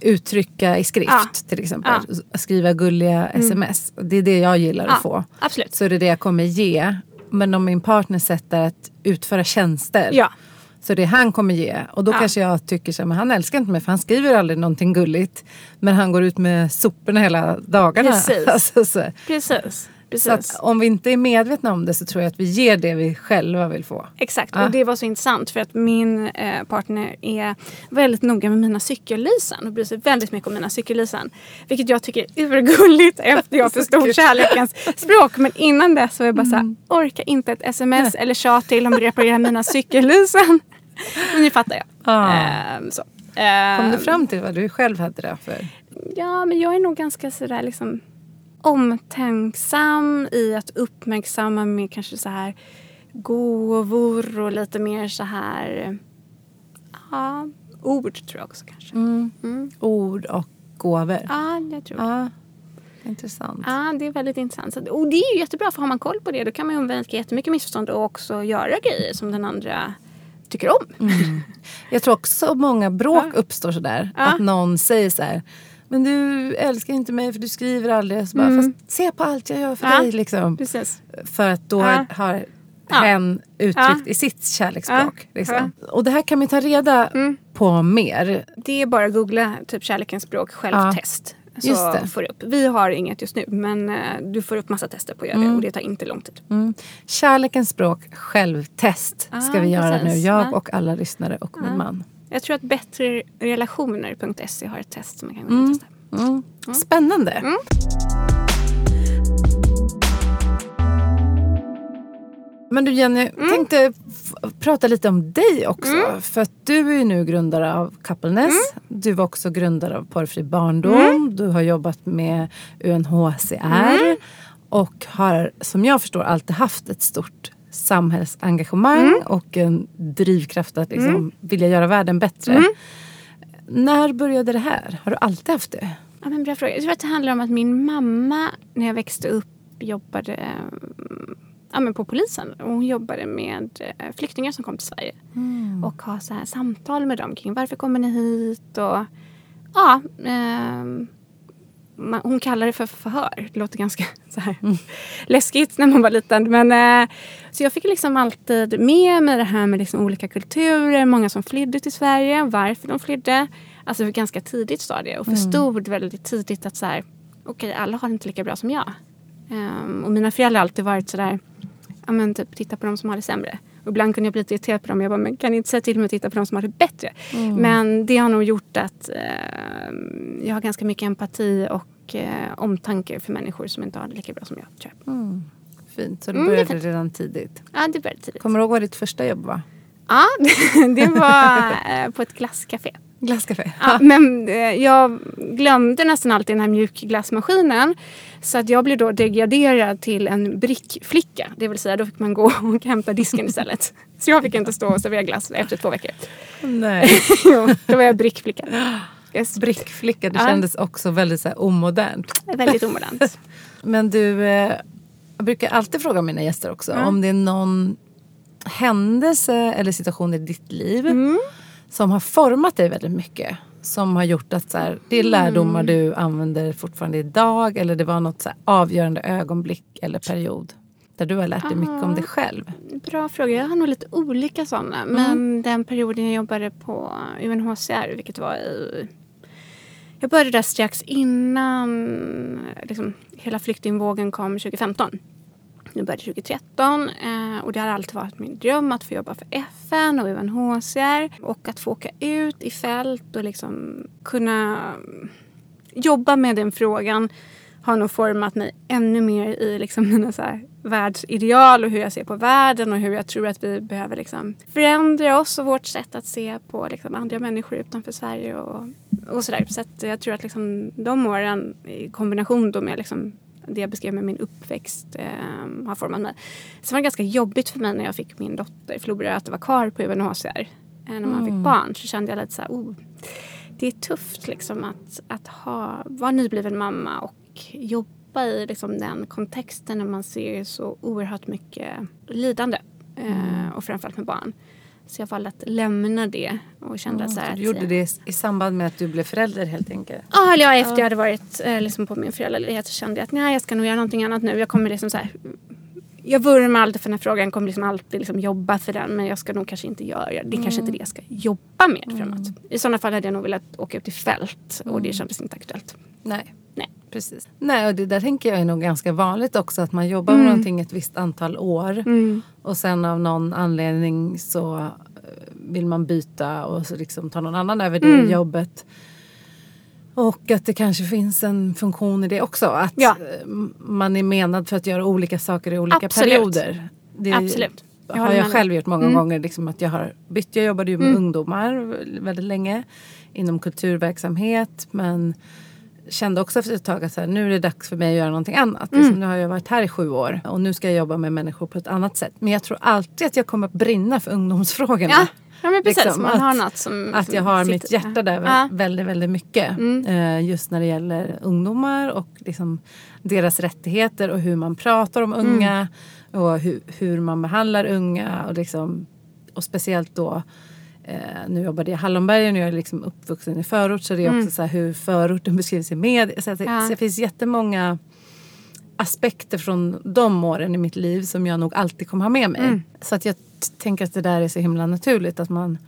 uttrycka i skrift Ah. till exempel. Skriva gulliga sms. Det är det jag gillar ja, att få. Absolut. Så är det det jag kommer ge. Men om min partner sätter att utföra tjänster. Ja. Så det han kommer ge. Och då Ja. kanske jag tycker så här, men han älskar inte mig för han skriver aldrig någonting gulligt. Men han går ut med soporna hela dagarna. Precis. [LAUGHS] Alltså, så. Precis. Precis. så om vi inte är medvetna om det så tror jag att vi ger det vi själva vill få. Exakt, Ja. och det var så intressant för att min eh, partner är väldigt noga med mina cykellysen och bryr sig väldigt mycket om mina cykellysen. Vilket jag tycker är urgulligt efter jag [LAUGHS] förstod kärlekens språk. Men innan dess var jag bara så Mm. här, orkar inte ett sms eller tjat till om att reparera mina cykellysen. [LAUGHS] Men nu fattar jag. Ah. Ehm, så. Kom Ehm, du fram till vad du själv hade det för? Ja, men jag är nog ganska sådär liksom omtänksam i att uppmärksamma med kanske så här gåvor och lite mer så här ja, ord tror jag också kanske. Mm. Ord och gåvor. Ja, jag tror det. Ja, intressant. Ja, det är väldigt intressant. Och det är ju jättebra för har man koll på det då kan man ju undvika jättemycket missförstånd och också göra grejer som den andra tycker om. Jag tror också många bråk Ja. uppstår sådär. Ja. Att någon säger så här. Men du älskar inte mig för du skriver aldrig. Så bara, Fast se på allt jag gör för Ja. dig. Liksom. Precis. För att då Ja. har Ja. hen uttryckt Ja. i sitt kärleksspråk. Liksom. Och det här kan man ta reda på mer. Det är bara att googla typ kärlekens språk självtest. Så Just det. får upp. Vi har inget just nu men eh, du får upp massa tester på att göra det och det tar inte lång tid. Mm. Kärlekens språk självtest ska Ah, vi göra precis. nu. Jag Ja. och alla lyssnare och min man. Jag tror att bättrerelationer.se har ett test som man kan gå in och testa. Mm. Spännande. Mm. Men du Jenny, Mm. tänkte prata lite om dig också. För att du är ju nu grundare av Coupleness. Mm. Du var också grundare av Porrfri barndom. Du har jobbat med UNHCR. Mm. Och har, som jag förstår, alltid haft ett stort samhällsengagemang Mm. och en drivkraft att liksom vilja göra världen bättre. Mm. När började det här? Har du alltid haft det? Ja, men bra fråga. Jag tror att det handlar om att min mamma när jag växte upp jobbade mm, ja, men på polisen. Och hon jobbade med eh, flyktingar som kom till Sverige. Och ha så här samtal med dem kring varför kommer ni hit? Och, ja, ehm, man, hon kallar det för förhör. Det låter ganska [LAUGHS] så här, mm. läskigt när man var liten. Men, eh, så jag fick liksom alltid med mig det här med liksom olika kulturer, många som flydde till Sverige, varför de flydde. Alltså ett ganska tidigt stadie och mm. förstod mm. väldigt tidigt att så här, okej, alla har det inte lika bra som jag. Um, och mina föräldrar har alltid varit sådär, ja men typ titta på de som har det sämre. Och ibland kunde jag bli lite irriterad på dem. Jag bara, men kan ni inte säga till mig att titta på de som har det bättre? Mm. Men det har nog gjort att eh, jag har ganska mycket empati och eh, omtanke för människor som inte har det lika bra som jag. Tror jag. Mm. Fint, så du mm, började mm, redan tidigt? Ja, det började tidigt. Kommer du ihåg vad ditt första jobb var? Ja, [LAUGHS] det var eh, på ett glasscafé. Glasscafé. Ja, men eh, jag glömde nästan alltid den här mjukglassmaskinen. Så att jag blev då degraderad till en brickflicka. Det vill säga då fick man gå och hämta disken istället. Så jag fick inte stå och servera glass efter två veckor. Nej. jo, [LAUGHS] då var jag brickflicka. Yes. Brickflicka, det ja. kändes också väldigt så här, omodernt. Väldigt omodernt. [LAUGHS] men du, eh, jag brukar alltid fråga mina gäster också mm. om det är någon händelse eller situation i ditt liv mm som har format dig väldigt mycket. Som har gjort att så här, det är lärdomar mm. du använder fortfarande idag eller det var något så avgörande ögonblick eller period där du har lärt dig mycket om dig själv? Bra fråga. Jag har nog lite olika sådana. Mm. Men den perioden jag jobbade på UNHCR, vilket var i... Jag började där strax innan liksom, hela flyktingvågen kom 2015. Jag började 2013 och det har alltid varit min dröm att få jobba för FN och UNHCR och att få åka ut i fält och liksom kunna jobba med den frågan har nog format mig ännu mer i liksom [LAUGHS] mina så här världsideal och hur jag ser på världen och hur jag tror att vi behöver liksom förändra oss och vårt sätt att se på liksom andra människor utanför Sverige och, och sådär. Så att jag tror att liksom de åren i kombination då med liksom det jag beskrev med min uppväxt eh, har format mig. Sen var det ganska jobbigt för mig när jag fick min dotter Flora att vara kvar på UNHCR. Eh, när man mm. fick barn så kände jag lite så här, oh, det är tufft liksom att, att ha, vara nybliven mamma och jobba i liksom den kontexten när man ser så oerhört mycket lidande. Eh, mm. och framförallt med barn. Så jag valde att lämna det och kände mm, så här Du gjorde det i samband med att du blev förälder helt enkelt? Ja, eller ja, efter jag hade varit eh, liksom på min föräldraledighet så kände jag att nej, jag ska nog göra någonting annat nu. Jag kommer liksom så här, jag vurmar alltid för den här frågan, kommer liksom alltid liksom jobba för den men jag ska nog kanske inte göra det. Det är kanske inte det jag ska jobba med mm. framåt. I sådana fall hade jag nog velat åka ut i fält och det mm. kändes inte aktuellt. Nej. Nej. Precis. Nej, och det där tänker jag är nog ganska vanligt också att man jobbar med mm. någonting ett visst antal år mm. och sen av någon anledning så vill man byta och så liksom ta någon annan över det mm. jobbet. Och att det kanske finns en funktion i det också. Att ja. man är menad för att göra olika saker i olika Absolut. perioder. Det Absolut. Jag har jag själv gjort många mm. gånger. Liksom att jag har bytt. Jag jobbade ju med mm. ungdomar väldigt länge. Inom kulturverksamhet. Men kände också efter ett tag att så här, nu är det dags för mig att göra någonting annat. Mm. Liksom, nu har jag varit här i sju år och nu ska jag jobba med människor på ett annat sätt. Men jag tror alltid att jag kommer att brinna för ungdomsfrågorna. Ja. Ja men precis, liksom, man att, har något som Att jag har mitt hjärta där ja. väldigt, väldigt mycket. Mm. Uh, just när det gäller ungdomar och liksom deras rättigheter och hur man pratar om unga. Mm. Och hur, hur, man behandlar unga. Och, liksom, och speciellt då uh, nu jobbade jag i Hallonbergen och jag är liksom uppvuxen i förort. Så det är också mm. så hur förorten beskrivs i media. Så, att, ja. så det finns jättemånga aspekter från de åren i mitt liv som jag nog alltid kommer ha med mig. Mm. Så att jag tänker att det där är så himla naturligt att man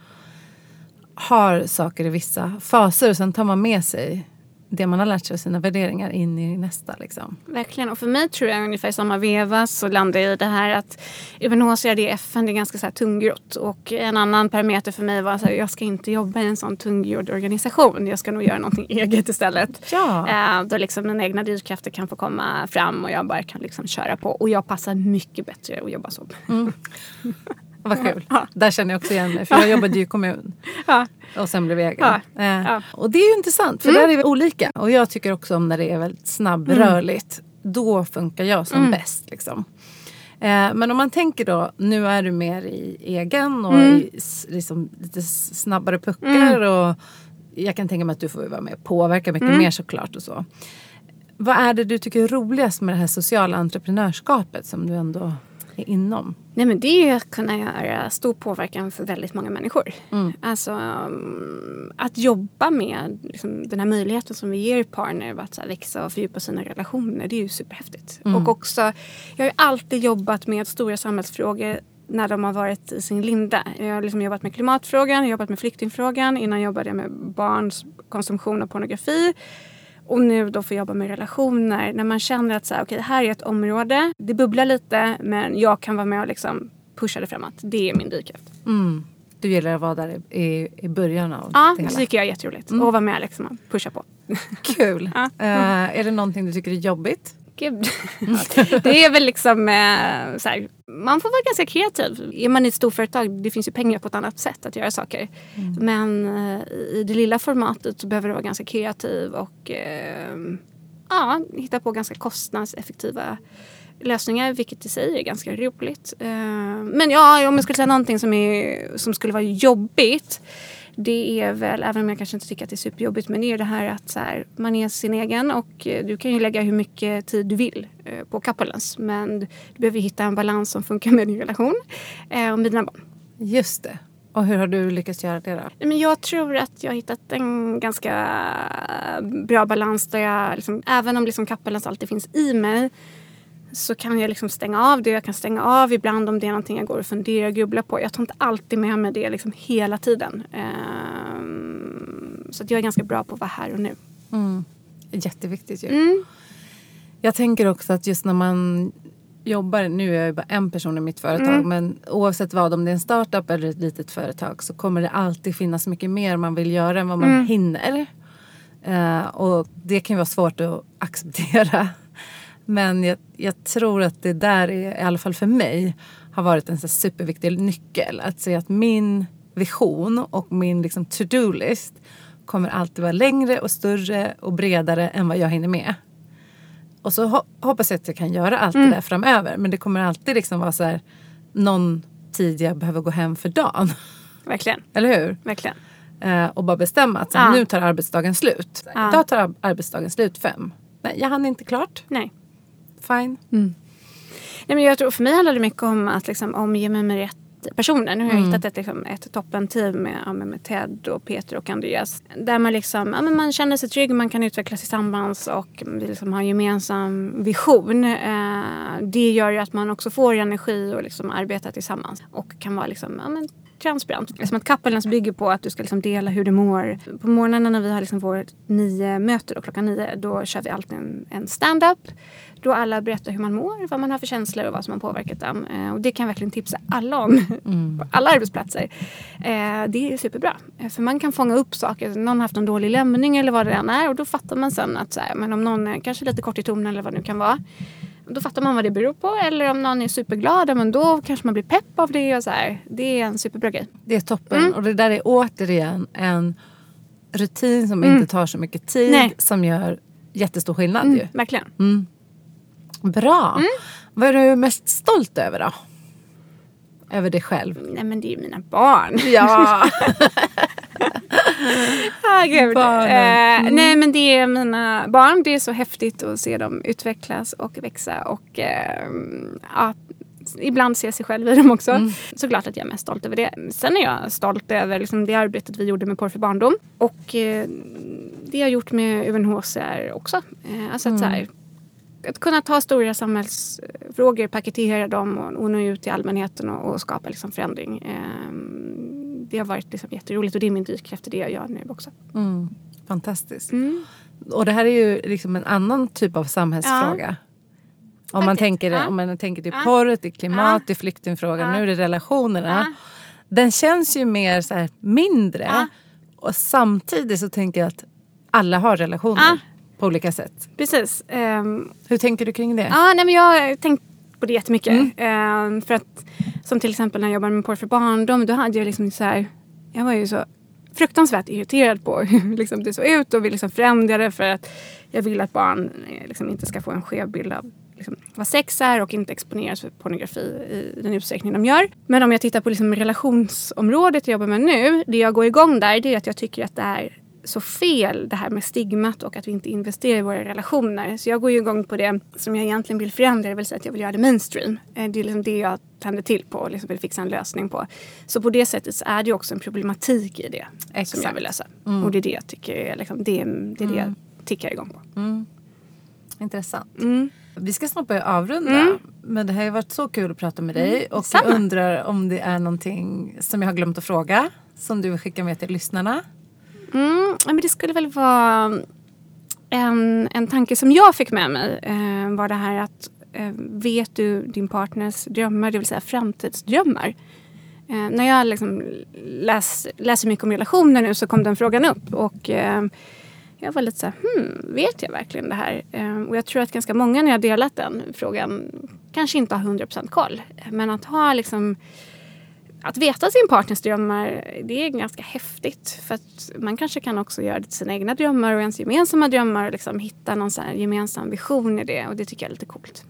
har saker i vissa faser och sen tar man med sig det man har lärt sig av sina värderingar in i nästa. Liksom. Verkligen. Och för mig tror jag ungefär i samma veva så landar jag i det här att UNHCR det är FN, det är ganska så här tungrott. Och en annan parameter för mig var att jag ska inte jobba i en sån tungrodd organisation. Jag ska nog göra någonting [LAUGHS] eget istället. Ja. Eh, då liksom mina egna drivkrafter kan få komma fram och jag bara kan liksom köra på. Och jag passar mycket bättre att jobba så. Mm. [LAUGHS] Vad kul. Ja. Där känner jag också igen mig. För jag jobbade ju i kommun. Ja. Och sen blev jag egen. Ja. Eh, och det är ju intressant för mm. där är vi olika. Och jag tycker också om när det är väldigt snabbrörligt. Mm. Då funkar jag som mm. bäst. Liksom. Eh, men om man tänker då, nu är du mer i egen och mm. i liksom, lite snabbare puckar. Mm. Och jag kan tänka mig att du får vara med och påverka mycket mm. mer såklart. och så. Vad är det du tycker är roligast med det här sociala entreprenörskapet som du ändå inom? Nej men det är ju att kunna göra stor påverkan för väldigt många människor. Mm. Alltså um, att jobba med liksom, den här möjligheten som vi ger partner att här, växa och fördjupa sina relationer. Det är ju superhäftigt. Mm. Och också, jag har ju alltid jobbat med stora samhällsfrågor när de har varit i sin linda. Jag har liksom jobbat med klimatfrågan, jobbat med flyktingfrågan. Innan jobbade jag med barns konsumtion av pornografi. Och nu då får jobba med relationer. När man känner att så här, okay, det här är ett område. Det bubblar lite men jag kan vara med och liksom pusha det framåt. Det är min drivkraft. Mm. Du gillar att vara där i, i början av Ja, det det hela? tycker jag är jätteroligt. Och vara med liksom och pusha på. [LAUGHS] Kul! Ja. Eh, är det någonting du tycker är jobbigt? Gud. [LAUGHS] det är väl liksom eh, så här, man får vara ganska kreativ. Är man i ett storföretag, det finns ju pengar på ett annat sätt att göra saker. Men eh, i det lilla formatet så behöver du vara ganska kreativ och eh, ja, hitta på ganska kostnadseffektiva lösningar vilket i sig är ganska roligt. Eh, men ja, om jag skulle säga någonting som, är, som skulle vara jobbigt det är väl, även om jag kanske inte tycker att det är superjobbigt, men det är det här att så här, man är sin egen och eh, du kan ju lägga hur mycket tid du vill eh, på couples. Men du behöver hitta en balans som funkar med din relation eh, och med dina barn. Just det. Och hur har du lyckats göra det då? Men jag tror att jag har hittat en ganska bra balans där jag, liksom, även om liksom alltid finns i mig, så kan jag liksom stänga av det. Jag kan stänga av ibland om det är någonting jag går och funderar och grubblar på. Jag tar inte alltid med mig det liksom hela tiden. Ehm, så att jag är ganska bra på att vara här och nu. Mm. Jätteviktigt ju. Mm. Jag tänker också att just när man jobbar, nu är jag ju bara en person i mitt företag, Mm. men oavsett vad, om det är en startup eller ett litet företag så kommer det alltid finnas mycket mer man vill göra än vad man Mm. hinner. Eh, och det kan ju vara svårt att [LAUGHS] acceptera. Men jag, jag tror att det där, är, i alla fall för mig, har varit en så superviktig nyckel. Att se att min vision och min liksom to-do-list kommer alltid vara längre och större och bredare än vad jag hinner med. Och så ho- hoppas jag att jag kan göra allt det där framöver. Men det kommer alltid liksom vara så här någon tid jag behöver gå hem för dagen. Verkligen. [LAUGHS] Eller hur? Verkligen. Eh, och bara bestämma att så här, Ja. nu tar arbetsdagen slut. Ja. Idag tar ar- arbetsdagen slut fem. Nej, jag hann inte klart. Nej. Fine. Nej, men jag tror för mig handlar det mycket om att liksom, omge mig med rätt personer. Nu har jag hittat ett, liksom, ett toppen-team med, ja, med, Ted, och Peter och Andreas. Där man, liksom, ja, men man känner sig trygg, man kan utvecklas tillsammans och vi liksom har en gemensam vision. Eh, det gör ju att man också får energi och liksom arbeta tillsammans. Och kan vara liksom, ja, men, transparent. Som att Kappelens bygger på att du ska liksom dela hur du mår. På morgnarna när vi har liksom vårt nio möte då, klockan nio, då kör vi alltid en, en stand-up. Då alla berättar hur man mår, vad man har för känslor och vad som har påverkat dem. Eh, och det kan jag verkligen tipsa alla om. på [LAUGHS] alla arbetsplatser. Eh, det är superbra. Eh, för man kan fånga upp saker. Någon har haft en dålig lämning eller vad det än är. Och då fattar man sen att så här, men om någon är kanske lite kort i tonen eller vad det nu kan vara. Då fattar man vad det beror på. Eller om någon är superglad, men då kanske man blir pepp av det. Och så här. Det är en superbra grej. Det är toppen. Mm. Och det där är återigen en rutin som inte tar så mycket tid. Mm. Nej. Som gör jättestor skillnad ju. Verkligen. Bra. Mm. Vad är du mest stolt över då? Över dig själv? Nej men det är ju mina barn. [LAUGHS] Ja. [LAUGHS] Ah, gud. Eh, nej men det är mina barn. Det är så häftigt att se dem utvecklas och växa. Och eh, ja, ibland se sig själv i dem också. Såklart att jag är mest stolt över det. Sen är jag stolt över liksom, det arbetet vi gjorde med Porr för barndom. Och eh, det jag gjort med UNHCR också. Eh, alltså att, så här, att kunna ta stora samhällsfrågor, paketera dem och, och nå ut till allmänheten och, och skapa liksom, förändring. Eh, det har varit liksom, jätteroligt och det är min drivkraft i det jag gör nu också. Mm. Fantastiskt. Mm. Och det här är ju liksom en annan typ av samhällsfråga. Om man, tänker, ja. om man tänker till Ja. porr, till klimat, Ja. till flyktingfrågan, Ja. nu är det relationerna. Ja. Den känns ju mer så här mindre. Ja. Och samtidigt så tänker jag att alla har relationer Ja. På olika sätt. Precis. Ehm, Hur tänker du kring det? Ja, nej, men jag har tänkt på det jättemycket. Ehm, för att, som till exempel när jag jobbade med porr för barndom, då hade jag liksom så här, jag var ju så fruktansvärt irriterad på [LAUGHS] hur liksom det såg ut och ville liksom förändra det för att jag vill att barn eh, liksom inte ska få en skev bild av liksom, vad sex är och inte exponeras för pornografi i den utsträckning de gör. Men om jag tittar på liksom relationsområdet jag jobbar med nu, det jag går igång där det är att jag tycker att det är så fel det här med stigmat och att vi inte investerar i våra relationer. Så jag går ju igång på det som jag egentligen vill förändra, det vill säga att jag vill göra det mainstream. Eh, det är liksom det jag tänder till på och liksom vill fixa en lösning på. Så på det sättet så är det också en problematik i det Exakt. som jag vill lösa. Mm. Och det är det jag tycker är, liksom, det, är, det, är det jag mm. tickar igång på. Mm. Intressant. Mm. Vi ska snart börja avrunda. Mm. Men det har ju varit så kul att prata med dig. Och Samma. jag undrar om det är någonting som jag har glömt att fråga. Som du vill skicka med till lyssnarna. Mm, men det skulle väl vara en, en tanke som jag fick med mig. Eh, var det här att eh, vet du din partners drömmar, det vill säga framtidsdrömmar? Eh, när jag liksom läs, läser mycket om relationer nu så kom den frågan upp. Och eh, jag var lite så här, hmm, vet jag verkligen det här? Eh, och jag tror att ganska många när jag delat den frågan kanske inte har 100% koll. Men att ha liksom att veta sin partners drömmar, det är ganska häftigt. För att man kanske kan också göra det till sina egna drömmar och ens gemensamma drömmar och liksom hitta någon gemensam vision i det. Och det tycker jag är lite coolt.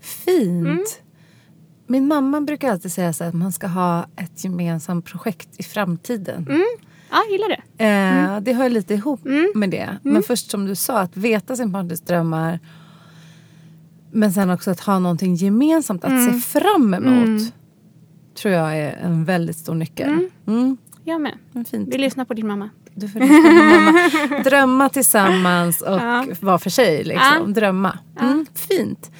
Fint! Mm. Min mamma brukar alltid säga så att man ska ha ett gemensamt projekt i framtiden. Mm. Ja, jag gillar det. Eh, mm. Det hör lite ihop mm. med det. Men mm. först som du sa, att veta sin partners drömmar. Men sen också att ha någonting gemensamt att se mm. fram emot tror jag är en väldigt stor nyckel. Mm. Mm. Jag med. Fint. Vi lyssnar på din mamma. Du får lyssna på mamma. [LAUGHS] Drömma tillsammans och ja. var för sig. Liksom. Ja. Drömma. Mm. Fint.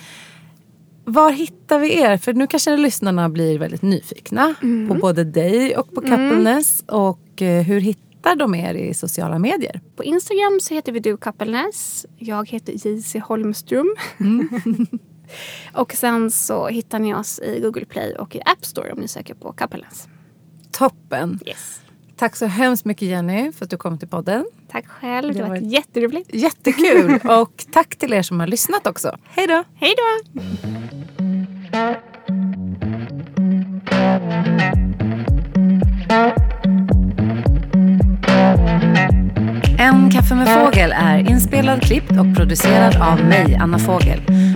Var hittar vi er? För nu kanske lyssnarna blir väldigt nyfikna mm. på både dig och på. Mm. Och eh, hur hittar de er i sociala medier? På Instagram så heter vi du Coupleness. Jag heter JC Holmström. [LAUGHS] Och sen så hittar ni oss i Google Play och i App Store om ni söker på Coupleness. Toppen! Yes. Tack så hemskt mycket Jenny för att du kom till podden. Tack själv, det, det var jätteroligt. Jättekul! [LAUGHS] och tack till er som har lyssnat också. Hej då! Hej då! En kaffe med fågel är inspelad, klippt och producerad av mig, Anna Fågel.